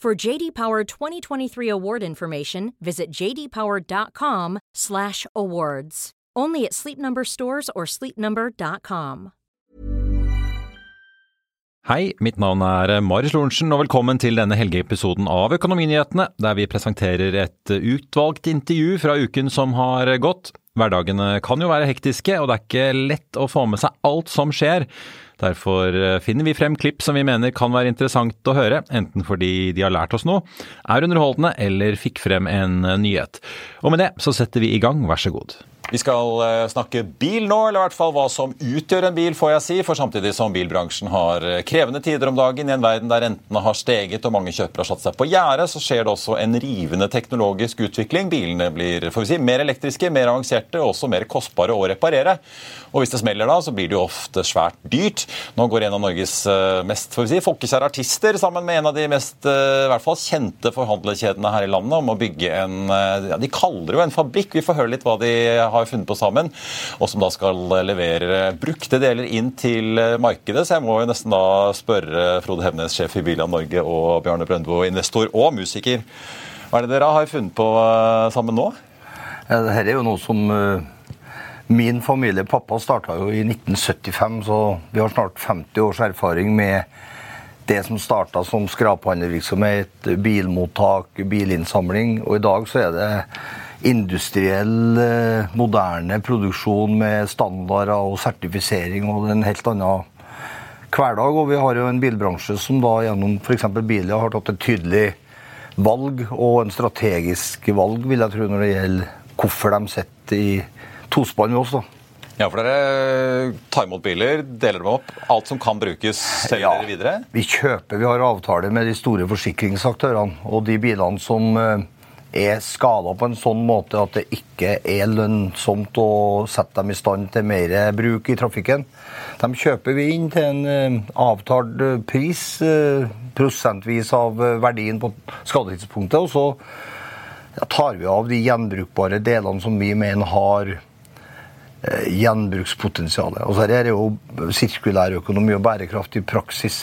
For JD Power 2023 award information, visit jdpower.com/awards. Only at Sleep Number stores or sleepnumber.com. Hei, mitt navn er Marius Lorentzen, og velkommen til denne helgeepisoden av Økonominyhetene, der vi presenterer et utvalgt intervju fra uken som har gått. Hverdagene kan jo være hektiske, og det er ikke lett å få med seg alt som skjer. Derfor finner vi frem klipp som vi mener kan være interessant å høre, enten fordi de har lært oss noe, er underholdende eller fikk frem en nyhet. Og med det så setter vi i gang, vær så god. Vi skal eh, snakke bil nå, eller i hvert fall hva som utgjør en bil, får jeg si. For samtidig som bilbransjen har eh, krevende tider om dagen i en verden der rentene har steget og mange kjøpere har satt seg på gjerdet, så skjer det også en rivende teknologisk utvikling. Bilene blir får vi si, mer elektriske, mer avanserte og også mer kostbare å reparere. Og hvis det smeller da, så blir det jo ofte svært dyrt. Nå går en av Norges eh, mest får vi si, folkekjære artister sammen med en av de mest i hvert fall kjente forhandlerkjedene her i landet om å bygge en ja, De kaller det jo en fabrikk. Vi får høre litt hva de har funnet på sammen, og som da skal levere brukte deler inn til markedet. Så jeg må jo nesten da spørre Frode Hevnes, sjef i Biland Norge, og Bjarne Brøndbo, investor og musiker. Hva er det dere har funnet på sammen nå? Ja, Dette er jo noe som Min familie, pappa, starta jo i 1975, så vi har snart 50 års erfaring med det som starta som skraphandlervirksomhet, bilmottak, bilinnsamling. Og i dag så er det industriell, moderne produksjon med standarder og sertifisering og en helt annen hverdag. Og vi har jo en bilbransje som da gjennom f.eks. Bilia har tatt et tydelig valg, og en strategisk valg, vil jeg tro, når det gjelder hvorfor de sitter i tospann med oss. da. Ja, for dere tar imot biler, deler dem opp. Alt som kan brukes, selger Ja. dere videre? Vi kjøper, vi har avtale med de store forsikringsaktørene. Og de bilene som eh, er skada på en sånn måte at det ikke er lønnsomt å sette dem i stand til mer bruk i trafikken, de kjøper vi inn til en eh, avtalt eh, pris, eh, prosentvis av verdien på skadetidspunktet. Og så tar vi av de gjenbrukbare delene som vi mener har gjenbrukspotensialet. gjenbrukspotensial. Og så er det jo sirkulær økonomi og bærekraft i praksis.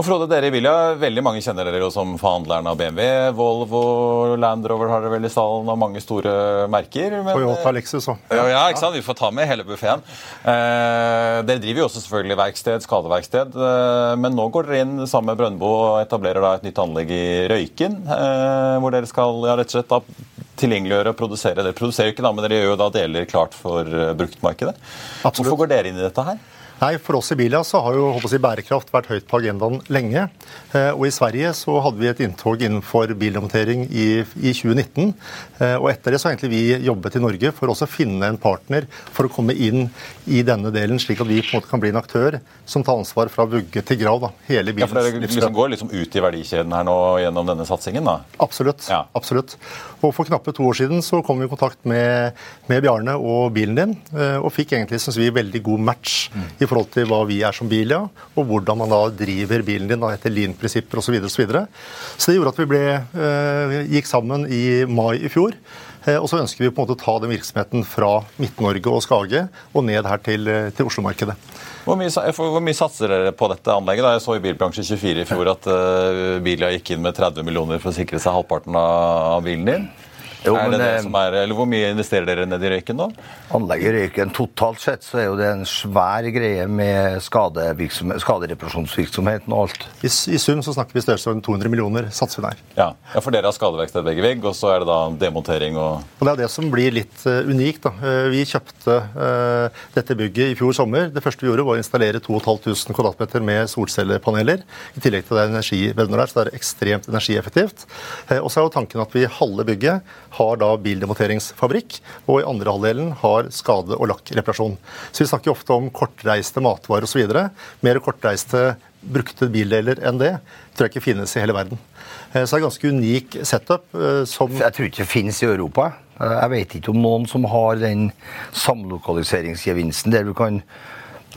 Og Frode, dere i Vilja, veldig mange kjenner dere jo som forhandlerne av BMW. Volvo, Land Rover har dere vel i stallen, og mange store merker. Men, Toyota, Lexus òg. Ja, ja, ikke sant? Vi får ta med hele buffeen. Eh, dere driver jo også selvfølgelig verksted, skadeverksted. Eh, men nå går dere inn sammen med Brøndbo og etablerer da et nytt anlegg i Røyken. Eh, hvor dere skal ja, rett og slett da tilgjengeliggjøre og produsere. Dere produserer jo ikke da, men dere gjør jo da deler klart for uh, bruktmarkedet. Absolutt. Hvorfor går dere inn i dette her? Nei, For oss i Bilia så har jo håper jeg, bærekraft vært høyt på agendaen lenge. Eh, og I Sverige så hadde vi et inntog innenfor bilhåndtering i, i 2019. Eh, og Etter det så har egentlig vi jobbet i Norge for også å finne en partner for å komme inn i denne delen, slik at vi på en måte kan bli en aktør som tar ansvar fra vugge til grav. da, hele bilens ja, for Dere liksom går liksom ut i verdikjeden her nå gjennom denne satsingen? da? Absolutt. Ja. absolutt. Og For knappe to år siden så kom vi i kontakt med, med Bjarne og bilen din, eh, og fikk egentlig synes vi, veldig god match mm. i forhold til hva vi er som bil, ja, og hvordan man da driver bilen din da, etter lean-prinsipper osv. Så, videre, så, så det gjorde at vi ble, eh, gikk sammen i mai i fjor. Eh, og så ønsker vi på en måte å ta den virksomheten fra Midt-Norge og Skage og ned her til, eh, til Oslo-markedet. Hvor hvor mye, satser dere på dette anlegget? Da jeg så i Bilbransje 24 i fjor at uh, Bilia gikk inn med 30 millioner for å sikre seg halvparten av bilen din. Jo, er det men, det eh, som er, eller Hvor mye investerer dere ned i Røyken nå? Anlegget Røyken, Totalt sett så er jo det en svær greie med skadereparasjonsvirksomheten og alt. I, I, sum så snakker vi størrelsesorden 200 millioner, satser vi der. Ja. ja, For dere har skadeverksted begge vegg, og så er det da demontering og Og Det er det som blir litt uh, unikt. da. Uh, vi kjøpte uh, dette bygget i fjor sommer. Det første vi gjorde, var å installere 2500 kvadratmeter med solcellepaneler. I tillegg til det er energibønder der, så det er ekstremt energieffektivt. og så er jo tanken at vi halve bygget har da bildemonteringsfabrikk, og i andre halvdelen har skade- og lakkreparasjon. Så vi snakker ofte om kortreiste matvarer osv. Mer kortreiste brukte bildeler enn det tror jeg ikke finnes i hele verden. Eh, så det er ganske unik setup. Eh, som Jeg tror ikke det finnes i Europa. Eh, jeg vet ikke om noen som har den samlokaliseringsgevinsten der du kan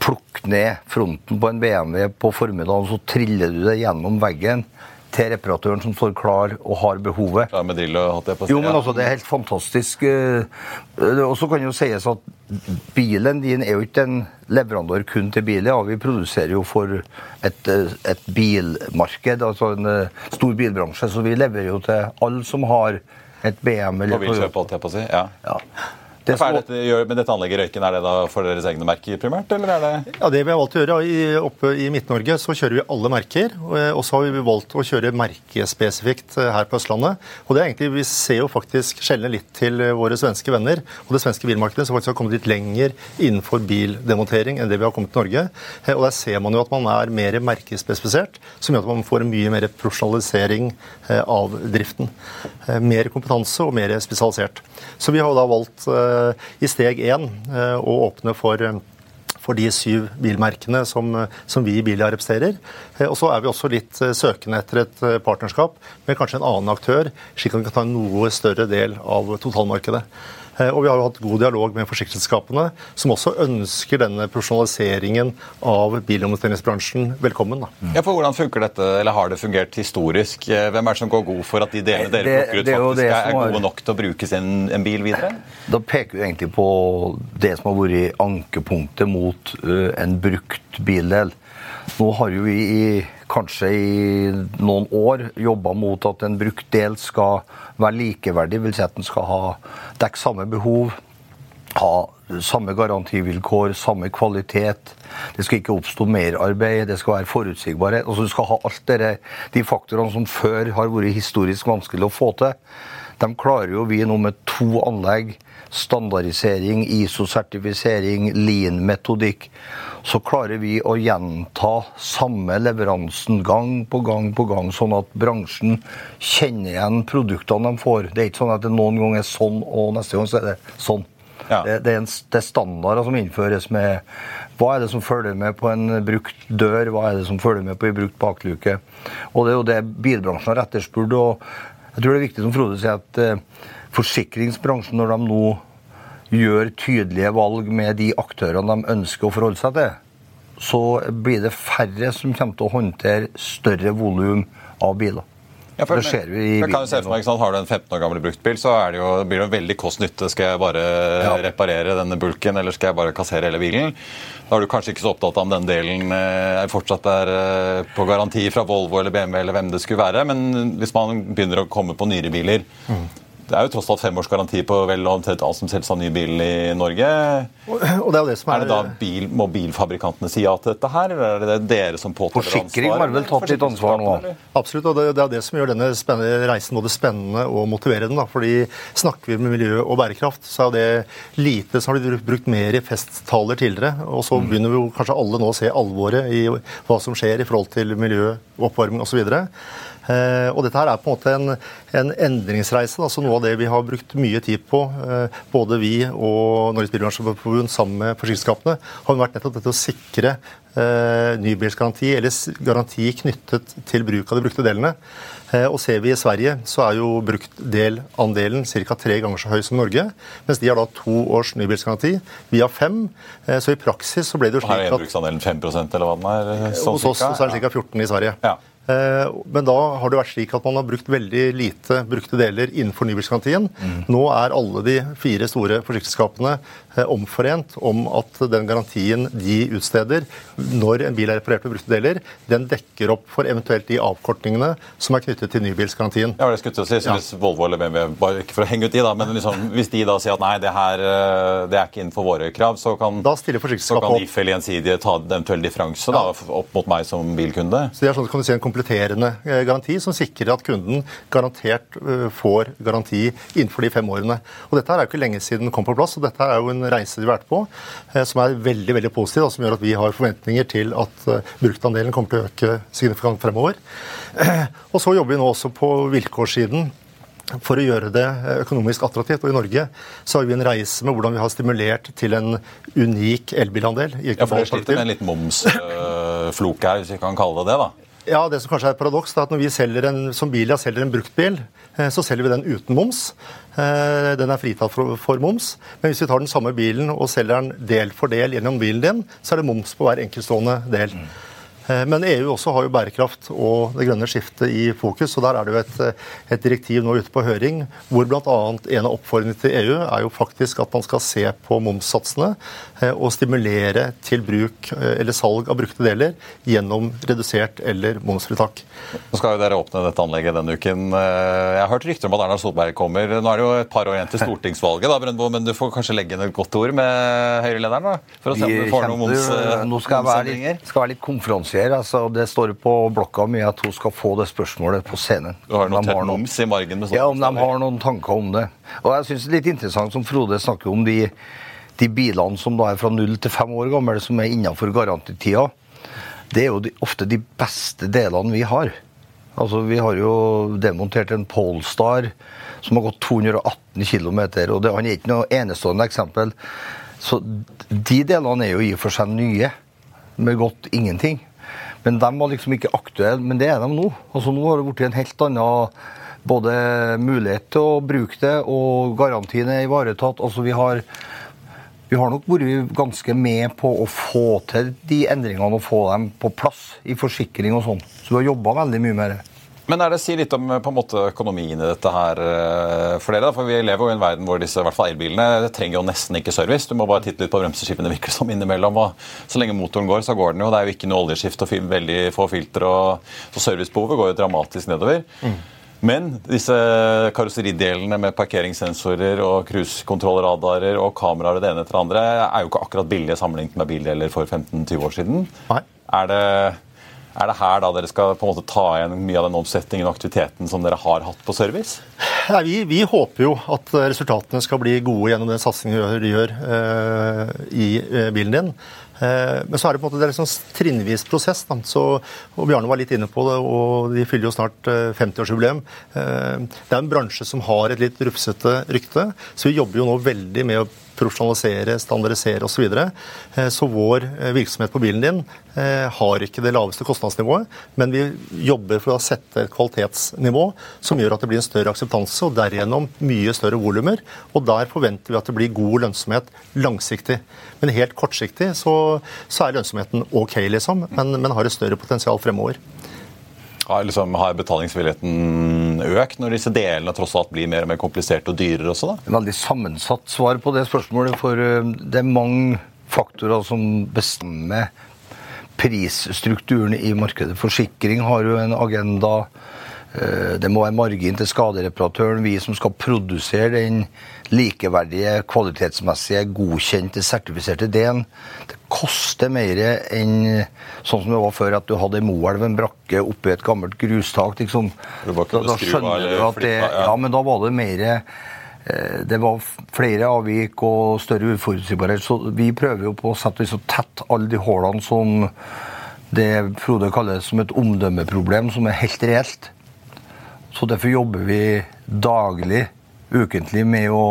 plukke ned fronten på en BMW på formiddagen, så triller du det gjennom veggen til reparatøren som står klar og har behovet. Klar med drill og hatt det på Jo, men altså, Det er helt fantastisk. Eh, og så kan jo sies at bilen din er jo ikke en leverandør kun til biler. Ja, vi produserer jo for et, eh, et bilmarked, altså en eh, stor bilbransje. Så vi leverer jo til alle som har et BM eller Og vil kjøpe alt, jeg på å si. Ja. ja. Det er dette, men dette anlegget i Røyken, er det da for deres egne merker primært? eller er det... Ja, Det vi har valgt å gjøre, i, Oppe i Midt-Norge så kjører vi alle merker. Og så har vi valgt å kjøre merkespesifikt eh, her på Østlandet. Og det er egentlig, Vi ser jo faktisk sjelden litt til eh, våre svenske venner og det svenske bilmarkedet, som faktisk har kommet litt lenger innenfor bildemontering enn det vi har kommet til Norge. Eh, og Der ser man jo at man er mer merkespesifisert, som gjør at man får mye mer profesjonalisering av driften. Mer kompetanse og mer spesialisert. Så vi har jo da valgt eh, i steg én eh, å åpne for eh, for de syv bilmerkene som, som vi i Bilia representerer. Og så er vi også litt søkende etter et partnerskap med kanskje en annen aktør, slik at vi kan ta en noe større del av totalmarkedet. Eh, og vi har jo hatt god dialog med forsikringsselskapene, som også ønsker denne profesjonaliseringen av bilinvesteringsbransjen velkommen. Da. Ja, for Hvordan funker dette, eller har det fungert historisk? Eh, hvem er det som går god for at de delene dere plukker ut, faktisk er, er gode nok til å brukes i en, en, bil videre? Da peker vi egentlig på det som har vært ankepunktet mot uh, en brukt bildel. Nå har jo vi i, kanskje i noen år jobba mot at en brukt del skal være likeverdig. Vil si at den skal ha dekke samme behov, ha samme garantivilkår, samme kvalitet. Det skal ikke oppstå merarbeid, det skal være forutsigbarhet. Altså, du skal ha alt dere, de faktorene som før har vært historisk vanskelig å få til. De klarer jo vi nå med to anlegg. Standardisering, ISO-sertifisering, lean-metodikk så klarer vi å gjenta samme leveransen gang på gang på gang, sånn at bransjen kjenner igjen produktene de får. Det er ikke sånn at det noen gang er sånn, og neste gang så er det sånn. Ja. Det, det, er en, det er standarder som innføres med hva er det som følger med på en brukt dør, hva er det som følger med på en brukt bakluke. Og det er jo det bilbransjen har etterspurt. og jeg tror det er viktig som Frode sier, at eh, forsikringsbransjen, når de nå gjør tydelige valg med de aktørene de ønsker å forholde seg til, så blir det færre som kommer til å håndtere større volum av biler. Ja, for, det skjer jo i jeg kan jo se for meg, sant? Har du en 15 år gammel bruktbil, så er det jo, blir det jo veldig kost-nytte. Skal jeg bare reparere denne bulken, eller skal jeg bare kassere hele bilen? Da er du kanskje ikke så opptatt av om den delen er fortsatt er eh, på garanti fra Volvo eller BMW eller hvem det skulle være. Men hvis man begynner å komme på nyere biler Det er jo tross alt fem års garanti på vel omtrent alt som selges av ny bil i Norge. Og, og det er det som Er er, det da bil, Må bilfabrikantene si ja til dette her, eller er det dere som påtar dere Forsikring har vel tatt litt ansvar nå. Absolutt, og det, det er det som gjør denne spennende reisen både spennende og motiverende. Da. Fordi Snakker vi med miljø og bærekraft, så er det lite som har blitt brukt mer i festtaler tidligere. Og så begynner vi jo kanskje alle nå å se alvoret i hva som skjer i forhold til miljø, oppvarming osv. Eh, og dette her er på en måte en, en endringsreise. altså Noe av det vi har brukt mye tid på, eh, både vi og Norges Bilbransjeforbund sammen med forsikringsselskapene, har vært nettopp dette å sikre eh, nybilsgaranti, eller garanti knyttet til bruk av de brukte delene. Og ser vi i Sverige, så er jo bruktdelandelen ca. tre ganger så høy som Norge. Mens de har da to års nybilsgaranti. Vi har fem. Så i praksis så ble det jo slik at Her er at 5% eller hva den er? sånn hos oss så er det ca. 14 i Sverige. Ja. Eh, Men da har det vært slik at man har brukt veldig lite brukte deler innenfor nybilsgarantien. Nå er alle de fire store forsikringsselskapene omforent om at den garantien de utsteder når en bil er reparert med brukte deler, den dekker opp for eventuelt de avkortningene som er knyttet til nybilsgarantien. Ja, det skulle jeg til å si, så Hvis Volvo eller BMW, bare ikke for å henge ut de da, men liksom, hvis de da sier at nei, det her eh, det er ikke innenfor våre krav, så kan, så kan. If eller Gjensidige ta en eventuell differanse da, opp mot meg som bilkunde. Så det er sånn kan du si en kompletterende eh, garanti som sikrer at kunden garantert eh, får garanti innenfor de fem årene. Og Dette her er jo ikke lenge siden den kom på plass, og dette er jo en reise de har vært på eh, som er veldig veldig positiv, og som gjør at vi har forventninger til at eh, bruktandelen kommer til å øke signifikant fremover. Og så jobber vi nå også på vilkårssiden for å gjøre det eh, økonomisk attraktivt. Og I Norge så har vi en reise med hvordan vi har stimulert til en unik elbilandel. Ja, for det sliter med en liten momsflok her, hvis vi kan kalle det det. da. Ja, det som kanskje er et paradoks, er at når vi selger en, som Bilia selger en bruktbil, eh, så selger vi den uten moms. Eh, Den er fritatt for, moms. Men hvis vi tar den samme bilen og selger den del for del gjennom bilen din, så er det moms på hver enkeltstående del. Eh, Men EU også har jo bærekraft og det grønne skiftet i fokus. og Der er det jo et, eh, et direktiv nå ute på høring hvor bl.a. en av oppfordringene til EU er jo faktisk at man skal se på momssatsene eh, og stimulere til bruk eh, eller salg av brukte deler gjennom redusert eller momsfritak. Nå skal jo dere åpne dette anlegget denne uken. Eh, Jeg har hørt rykter om at Erna Solberg kommer. Nå er det jo et par år igjen til stortingsvalget, da, Brøndbo, men du får kanskje legge inn et godt ord med Høyre-lederen? For å se om du får noen moms, eh, Nå skal jeg være litt, skal være litt konferansier. Altså, det står på blokka mye at hun skal få det spørsmålet på scenen. Du har Om de noen- moms i margen Ja, om de har noen tanker om det. Og jeg synes det er litt interessant som Frode snakker om de, de bilene som da er fra null til fem år gamle, som er innenfor garantitida. Det er jo de, ofte de beste delene vi har. Altså, Vi har jo demontert en Polestar som har gått 218 km, og det, han er ikke noe enestående eksempel. Så de delene er jo i og for seg nye, med godt ingenting. Men de var liksom ikke aktuelle, men det er de nå. Altså Nå har det blitt en helt annen både mulighet til å bruke det, og garantien er ivaretatt. Altså vi har, vi har nok vært ganske med på å få til de endringene og få dem på plass i forsikring og sånn. Så vi har jobba veldig mye med det. Men er det si litt om eh, på en måte økonomien i dette her eh, for dere? da? For Vi lever jo i en verden hvor disse i hvert fall elbilene trenger jo nesten ikke service. Du må bare titte litt på bremseskipene virker som innimellom. og Så lenge motoren går, så går den jo. Det er jo ikke noe oljeskift og veldig få filtre. Så servicebehovet går jo dramatisk nedover. Men disse karosseridelene med parkeringssensorer og cruisekontrollradarer og kameraer og det ene etter det andre er jo ikke akkurat billige sammenlignet med bildeler for 15-20 år siden. Nei. Er det, er det her da dere skal på en måte ta igjen mye av den omsetningen og aktiviteten som dere har hatt på service? Nei, vi, vi håper jo at resultatene skal bli gode gjennom den satsingen de gjør, eh, i eh, bilen din. Eh, men så er det på en måte det er en sånn trinnvis prosess. Da. Så, og Bjarne var litt inne på det, og de fyller jo snart eh, 50-årsjubileum. Eh, det er en bransje som har et litt rufsete rykte, så vi jobber jo nå veldig med å profesjonalisere, standardisere osv. Så, videre. Eh, så vår virksomhet på bilen din har ikke det laveste kostnadsnivået, men vi jobber for å sette et kvalitetsnivå som gjør at det blir en større akseptanse, og derigjennom mye større volumer. Og der forventer vi at det blir god lønnsomhet langsiktig. Men helt kortsiktig så, så er lønnsomheten OK, liksom, men, men har et større potensial fremover. Har, liksom, har betalingsvilligheten økt når disse delene tross alt blir mer og mer kompliserte og dyrere også? da? Veldig sammensatt svar på det spørsmålet. For eh, det er mange faktorer som bestemmer prisstrukturen i markedet. Forsikring har jo en agenda. Eh, det må være margin til skadereparatøren. Vi som skal produsere den likeverdige, kvalitetsmessige, godkjente, sertifiserte D-en. Det koster mer enn sånn som det var før, at du hadde i Moelv en brakke oppi et gammelt grustak. Liksom. Da, da skjønner du at det Ja, men da var det mer eh, det var flere avvik og større uforutsigbarhet. Så vi prøver jo på å sette så tett alle de hullene som det Frode kaller som et omdømmeproblem, som er helt reelt. Så derfor jobber vi daglig, ukentlig, med å,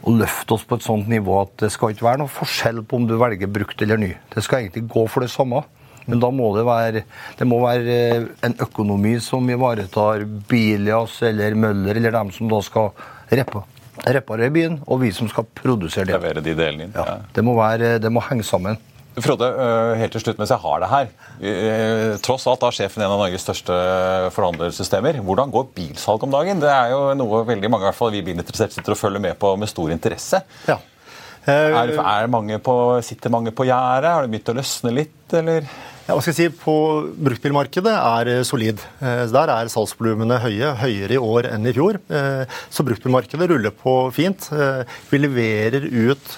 å, løfte oss på et sånt nivå at det skal ikke være noe forskjell på om du velger brukt eller ny. Det skal egentlig gå for det samme. Men da må det være, det må være eh, en økonomi som ivaretar Bilias eller Møller eller dem som da skal repa, reparere bilen, og vi som skal produsere det. Levere de delene inn. Ja, det, må være, det må henge sammen. Frode, øh, helt til slutt mens jeg har det her. Øh, tross alt er sjefen en av Norges største forhandlersystemer. Hvordan går bilsalg om dagen? Det er jo noe veldig mange i hvert fall vi bilinteresserte sitter og følger med på med stor interesse. Ja. Er, er mange på, sitter mange på gjerdet? Har det begynt å løsne litt, eller? Ja, hva skal jeg si, på Bruktbilmarkedet er eh, solid. Eh, der er salgsvolumene høye, høyere i år enn i fjor. Eh, så bruktbilmarkedet ruller på fint. Vi leverer ut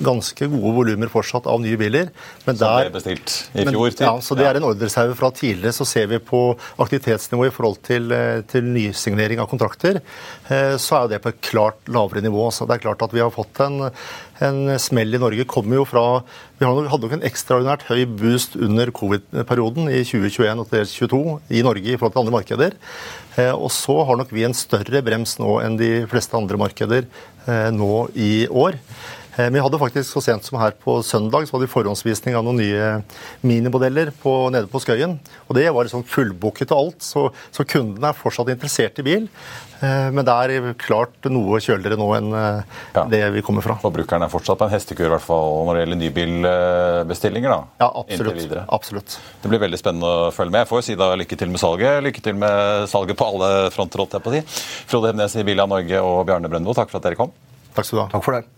ganske gode volumer fortsatt av nye biler. Men Som ble bestilt i fjor? Men, ja, så det er en ordreserve fra tidligere. Så ser vi på aktivitetsnivå i forhold til, til nysignering av kontrakter, så er det på et klart lavere nivå. Så det er klart at vi har fått en en smell i Norge kommer jo fra Vi hadde nok en ekstraordinært høy boost under covid-perioden i 2021 og 2022 i Norge i forhold til andre markeder. Eh, og så har nok vi en større brems nå enn de fleste andre markeder eh, nå i år. Eh, men vi hadde faktisk så sent som her på søndag så hadde vi forhåndsvisning av noen nye minimodeller på, nede på Skøyen. Og det var liksom fullbooket og alt, så, så kundene er fortsatt interessert i bil. Eh, men det er klart noe kjøligere nå enn eh, ja. det vi kommer fra. Forbrukeren er fortsatt på en hestekur i hvert fall når det gjelder nybilbestillinger? da? Ja, absolutt. absolutt. Det blir veldig spennende å følge med. Jeg får jo si da lykke til med salget. Lykke til med salget på alle fronter, holdt jeg på å si. Frode Hemnes i Bilia Norge og Bjarne Brøndbo, takk for at dere kom. Takk skal du ha. Takk for det.